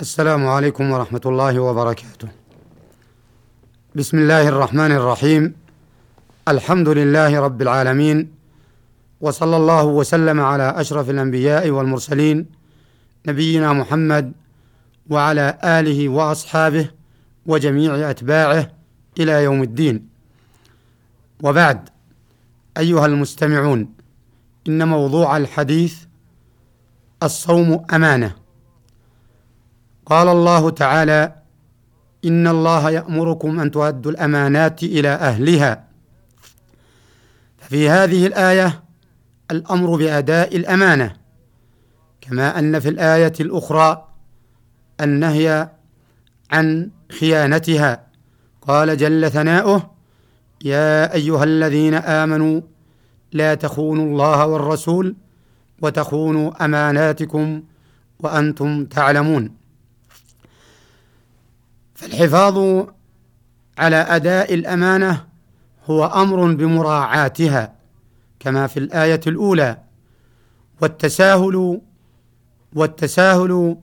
السلام عليكم ورحمة الله وبركاته. بسم الله الرحمن الرحيم. الحمد لله رب العالمين وصلى الله وسلم على أشرف الأنبياء والمرسلين نبينا محمد وعلى آله وأصحابه وجميع أتباعه إلى يوم الدين. وبعد أيها المستمعون إن موضوع الحديث الصوم أمانة. قال الله تعالى إن الله يأمركم أن تؤدوا الأمانات إلى أهلها. ففي هذه الآية الأمر بأداء الأمانة كما أن في الآية الأخرى النهي عن خيانتها. قال جل ثناؤه يا أيها الذين آمنوا لا تخونوا الله والرسول وتخونوا أماناتكم وأنتم تعلمون. فالحفاظ على أداء الأمانة هو أمر بمراعاتها كما في الآية الأولى والتساهل والتساهل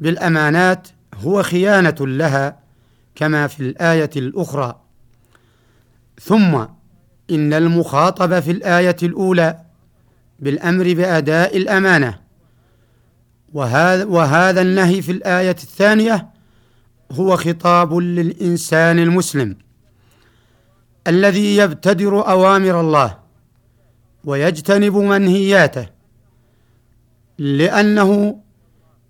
بالأمانات هو خيانة لها كما في الآية الأخرى. ثم إن المخاطب في الآية الأولى بالأمر بأداء الأمانة وهذا وهذا النهي في الآية الثانية هو خطاب للإنسان المسلم الذي يبتدر أوامر الله ويجتنب منهياته لأنه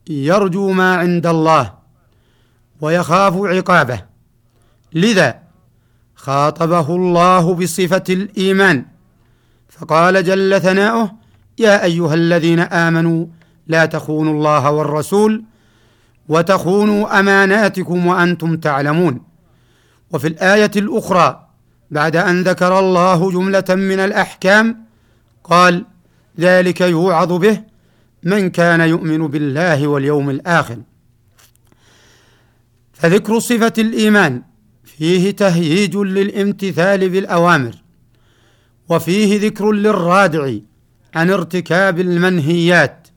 يرجو ما عند الله ويخاف عقابه. لذا خاطبه الله بصفة الإيمان فقال جل ثناؤه يا أيها الذين آمنوا لا تخونوا الله والرسول وتخونوا أماناتكم وأنتم تعلمون. وفي الآية الأخرى بعد أن ذكر الله جملة من الأحكام قال ذلك يوعظ به من كان يؤمن بالله واليوم الآخر. فذكر صفة الإيمان فيه تهييج للامتثال بالأوامر وفيه ذكر للرادع عن ارتكاب المنهيات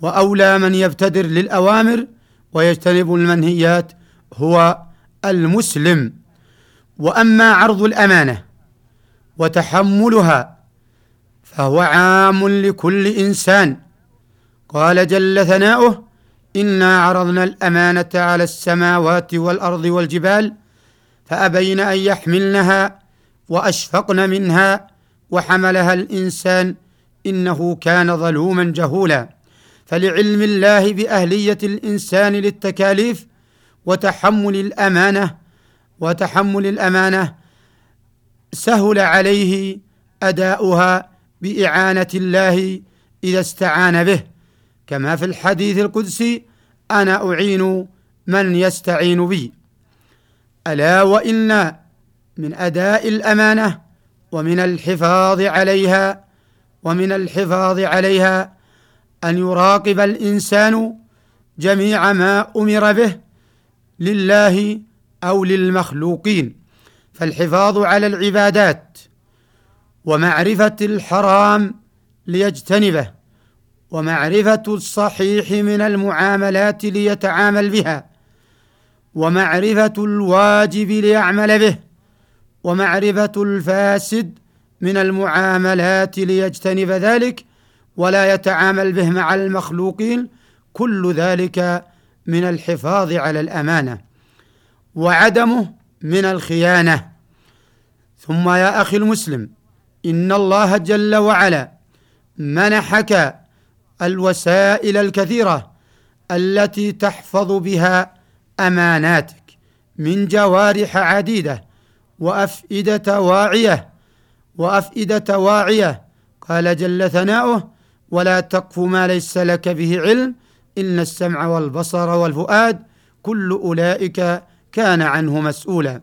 وأولى من يبتدر للأوامر ويجتنب المنهيات هو المسلم. وأما عرض الأمانة وتحملها فهو عام لكل إنسان. قال جل ثناؤه إنا عرضنا الأمانة على السماوات والأرض والجبال فأبين أن يحملنها وأشفقن منها وحملها الإنسان إنه كان ظلوما جهولا. فلعلم الله بأهلية الإنسان للتكاليف وتحمل الأمانة وتحمل الأمانة سهل عليه أداؤها بإعانة الله إذا استعان به. كما في الحديث القدسي أنا أعين من يستعين بي. ألا وإن من أداء الأمانة ومن الحفاظ عليها ومن الحفاظ عليها أن يراقب الإنسان جميع ما أمر به لله أو للمخلوقين. فالحفاظ على العبادات ومعرفة الحرام ليجتنبه ومعرفة الصحيح من المعاملات ليتعامل بها ومعرفة الواجب ليعمل به ومعرفة الفاسد من المعاملات ليجتنب ذلك ولا يتعامل به مع المخلوقين كل ذلك من الحفاظ على الأمانة وعدمه من الخيانة. ثم يا أخي المسلم إن الله جل وعلا منحك الوسائل الكثيرة التي تحفظ بها أماناتك من جوارح عديدة وأفئدة واعية وأفئدة واعية. قال جل ثناؤه ولا تقف ما ليس لك به علم إن السمع والبصر والفؤاد كل أولئك كان عنه مسؤولا.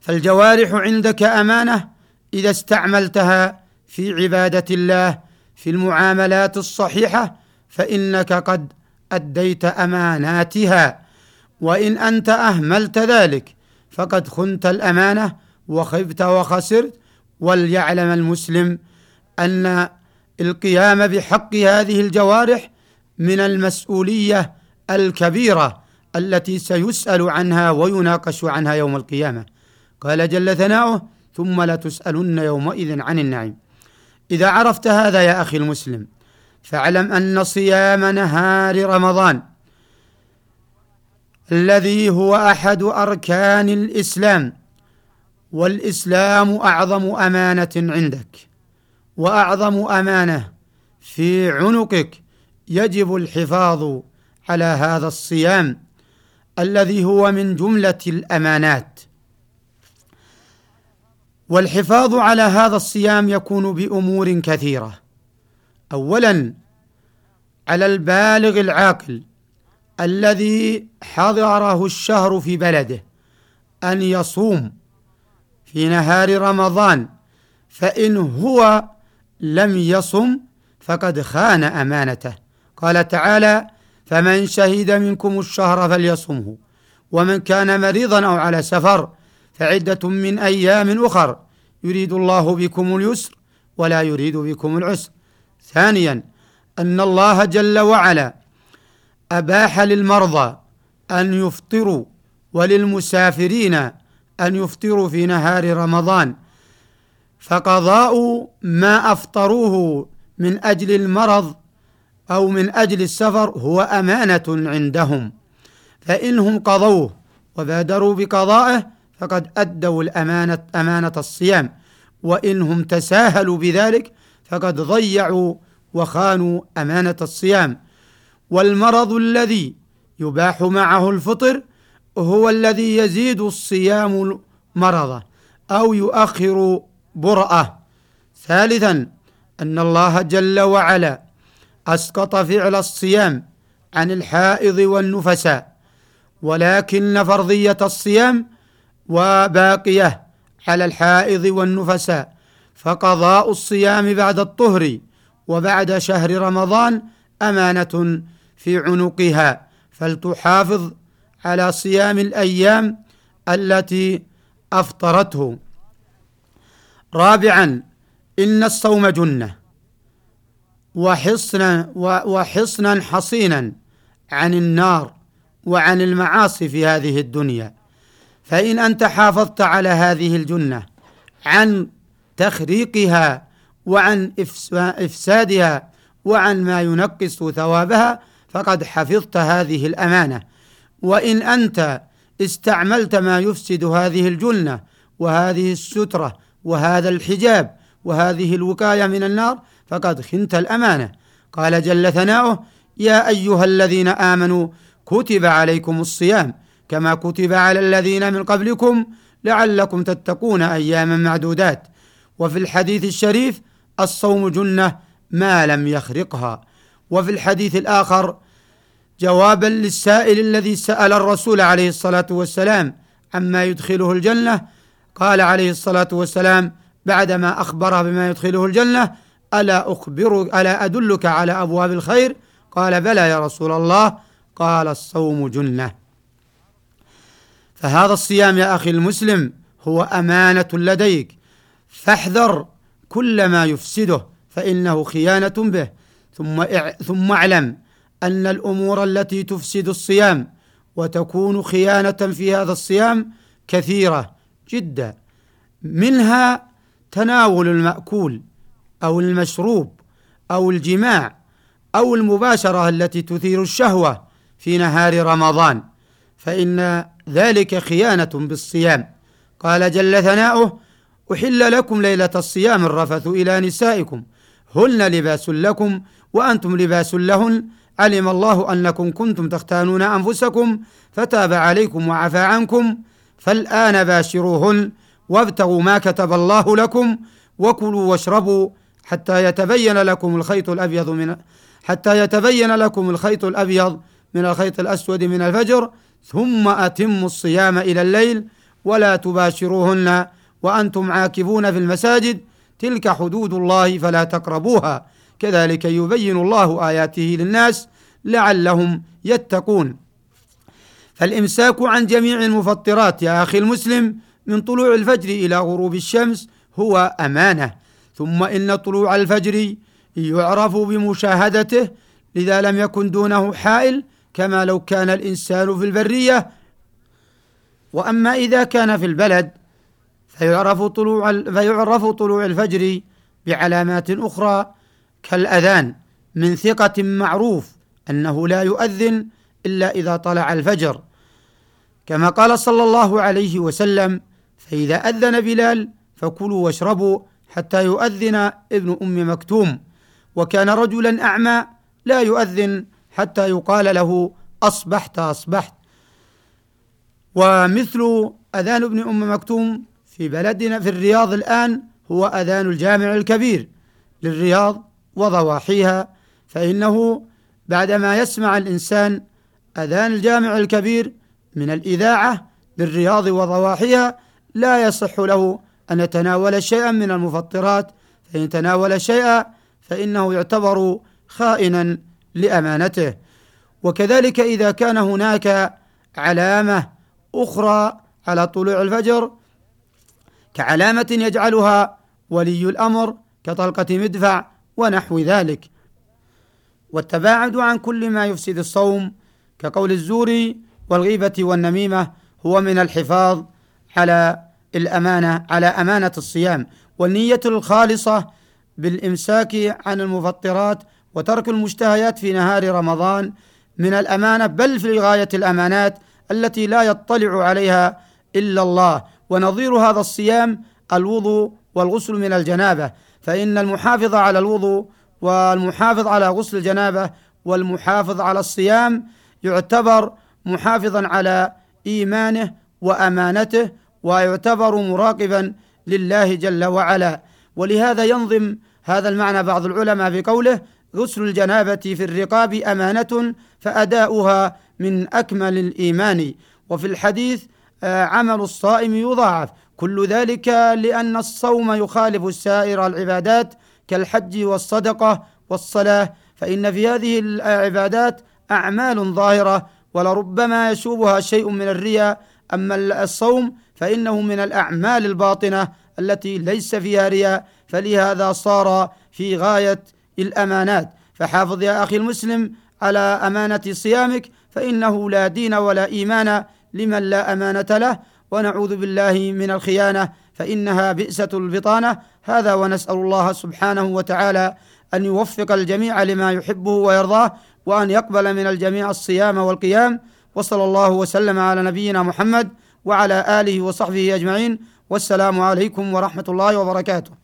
فالجوارح عندك أمانة إذا استعملتها في عبادة الله في المعاملات الصحيحة فإنك قد أديت أماناتها. وإن أنت أهملت ذلك فقد خنت الأمانة وخبت وخسرت. وليعلم المسلم أن القيام بحق هذه الجوارح من المسؤولية الكبيرة التي سيسأل عنها ويناقش عنها يوم القيامة. قال جل ثناؤه ثم لتسالن يومئذ عن النعيم. إذا عرفت هذا يا أخي المسلم فاعلم أن صيام نهار رمضان الذي هو أحد أركان الإسلام والإسلام أعظم أمانة عندك. وأعظم أمانة في عنقك يجب الحفاظ على هذا الصيام الذي هو من جملة الأمانات. والحفاظ على هذا الصيام يكون بأمور كثيرة. اولا على البالغ العاقل الذي حضره الشهر في بلده أن يصوم في نهار رمضان فإن هو لم يصم فقد خان أمانته. قال تعالى فمن شهد منكم الشهر فليصمه ومن كان مريضا أو على سفر فعدة من أيام أخر يريد الله بكم اليسر ولا يريد بكم العسر. ثانيا أن الله جل وعلا أباح للمرضى أن يفطروا وللمسافرين أن يفطروا في نهار رمضان فقضاء ما أفطروه من أجل المرض أو من أجل السفر هو أمانة عندهم. فانهم قضوه وبادروا بقضائه فقد أدوا الامانه أمانة الصيام. وانهم تساهلوا بذلك فقد ضيعوا وخانوا أمانة الصيام. والمرض الذي يباح معه الفطر هو الذي يزيد الصيام مرضه أو يؤخر برأه ثالثا أن الله جل وعلا أسقط فعل الصيام عن الحائض والنفساء ولكن فرضية الصيام وباقية على الحائض والنفساء. فقضاء الصيام بعد الطهر وبعد شهر رمضان أمانة في عنقها. فلتحافظ على صيام الأيام التي أفطرته. رابعا إن الصوم جنة. وحصنا وحصنا حصينا عن النار وعن المعاصي في هذه الدنيا. فإن أنت حافظت على هذه الجنة عن تخريقها وعن إفسادها وعن ما ينقص ثوابها فقد حفظت هذه الأمانة. وإن أنت استعملت ما يفسد هذه الجنة وهذه السترة وهذا الحجاب وهذه الوقاية من النار فقد خنت الأمانة. قال جل ثناؤه يا أيها الذين آمنوا كتب عليكم الصيام كما كتب على الذين من قبلكم لعلكم تتقون أياما معدودات. وفي الحديث الشريف الصوم جنة ما لم يخرقها. وفي الحديث الآخر جوابا للسائل الذي سأل الرسول عليه الصلاة والسلام عما يدخله الجنة قال عليه الصلاة والسلام بعدما أخبره بما يدخله الجنة ألا اخبرك ألا أدلك على أبواب الخير؟ قال بلى يا رسول الله. قال الصوم جنة. فهذا الصيام يا أخي المسلم هو أمانة لديك. فاحذر كل ما يفسده فإنه خيانة به. ثم ثم اعلم أن الأمور التي تفسد الصيام وتكون خيانة في هذا الصيام كثيرة. جدا منها تناول المأكول أو المشروب أو الجماع أو المباشرة التي تثير الشهوة في نهار رمضان فإن ذلك خيانة بالصيام. قال جل ثناؤه أحل لكم ليلة الصيام الرفث إلى نسائكم هن لباس لكم وأنتم لباس لهن. علم الله أنكم كنتم تختانون أنفسكم فتاب عليكم وعفى عنكم. فالآن باشروهن وابتغوا ما كتب الله لكم وكلوا واشربوا حتى يتبين لكم الخيط الأبيض من حتى يتبين لكم الخيط الأبيض من الخيط الأسود من الفجر ثم أتموا الصيام إلى الليل ولا تباشروهن وأنتم عاكفون في المساجد تلك حدود الله فلا تقربوها. كذلك يبين الله آياته للناس لعلهم يتقون. فالامساك عن جميع المفطرات يا أخي المسلم من طلوع الفجر إلى غروب الشمس هو أمانة. ثم إن طلوع الفجر يعرف بمشاهدته لذا لم يكن دونه حائل كما لو كان الإنسان في البرية. وأما إذا كان في البلد فيعرف طلوع فيعرف طلوع الفجر بعلامات أخرى كالأذان من ثقة معروف أنه لا يؤذن إلا إذا طلع الفجر. كما قال صلى الله عليه وسلم فإذا أذن بلال فكلوا واشربوا حتى يؤذن ابن أم مكتوم. وكان رجلا أعمى لا يؤذن حتى يقال له أصبحت أصبحت. ومثل أذان ابن أم مكتوم في بلدنا في الرياض الآن هو أذان الجامع الكبير للرياض وضواحيها فإنه بعدما يسمع الإنسان أذان الجامع الكبير من الإذاعة للرياض وضواحيها لا يصح له أن يتناول شيئا من المفطرات فإن تناول شيئا فإنه يعتبر خائنا لأمانته. وكذلك إذا كان هناك علامة أخرى على طلوع الفجر كعلامة يجعلها ولي الأمر كطلقة مدفع ونحو ذلك. والتباعد عن كل ما يفسد الصوم كقول الزور والغيبة والنميمة هو من الحفاظ على الأمانة على أمانة الصيام. والنية الخالصة بالإمساك عن المفطرات وترك المشتهيات في نهار رمضان من الأمانة بل في غاية الأمانات التي لا يطلع عليها إلا الله. ونظير هذا الصيام الوضوء والغسل من الجنابة. فإن المحافظ على الوضوء والمحافظ على غسل الجنابة والمحافظ على الصيام يعتبر محافظا على إيمانه وأمانته ويعتبر مراقبا لله جل وعلا. ولهذا ينظم هذا المعنى بعض العلماء بقوله غسل الجنابة في الرقاب أمانة فأداؤها من أكمل الإيمان وفي الحديث آه، عمل الصائم يضاعف. كل ذلك لأن الصوم يخالف السائر العبادات كالحج والصدقة والصلاة. فإن في هذه العبادات أعمال ظاهرة ولربما يشوبها شيء من الرياء أما الصوم فإنه من الأعمال الباطنة التي ليس فيها رياء. فلهذا صار في غاية الأمانات. فحافظ يا أخي المسلم على أمانة صيامك فإنه لا دين ولا إيمان لمن لا أمانة له. ونعوذ بالله من الخيانة فإنها بئسة البطانة. هذا ونسأل الله سبحانه وتعالى أن يوفق الجميع لما يحبه ويرضاه. وأن يقبل من الجميع الصيام والقيام وصلى الله وسلم على نبينا محمد وعلى آله وصحبه أجمعين والسلام عليكم ورحمة الله وبركاته.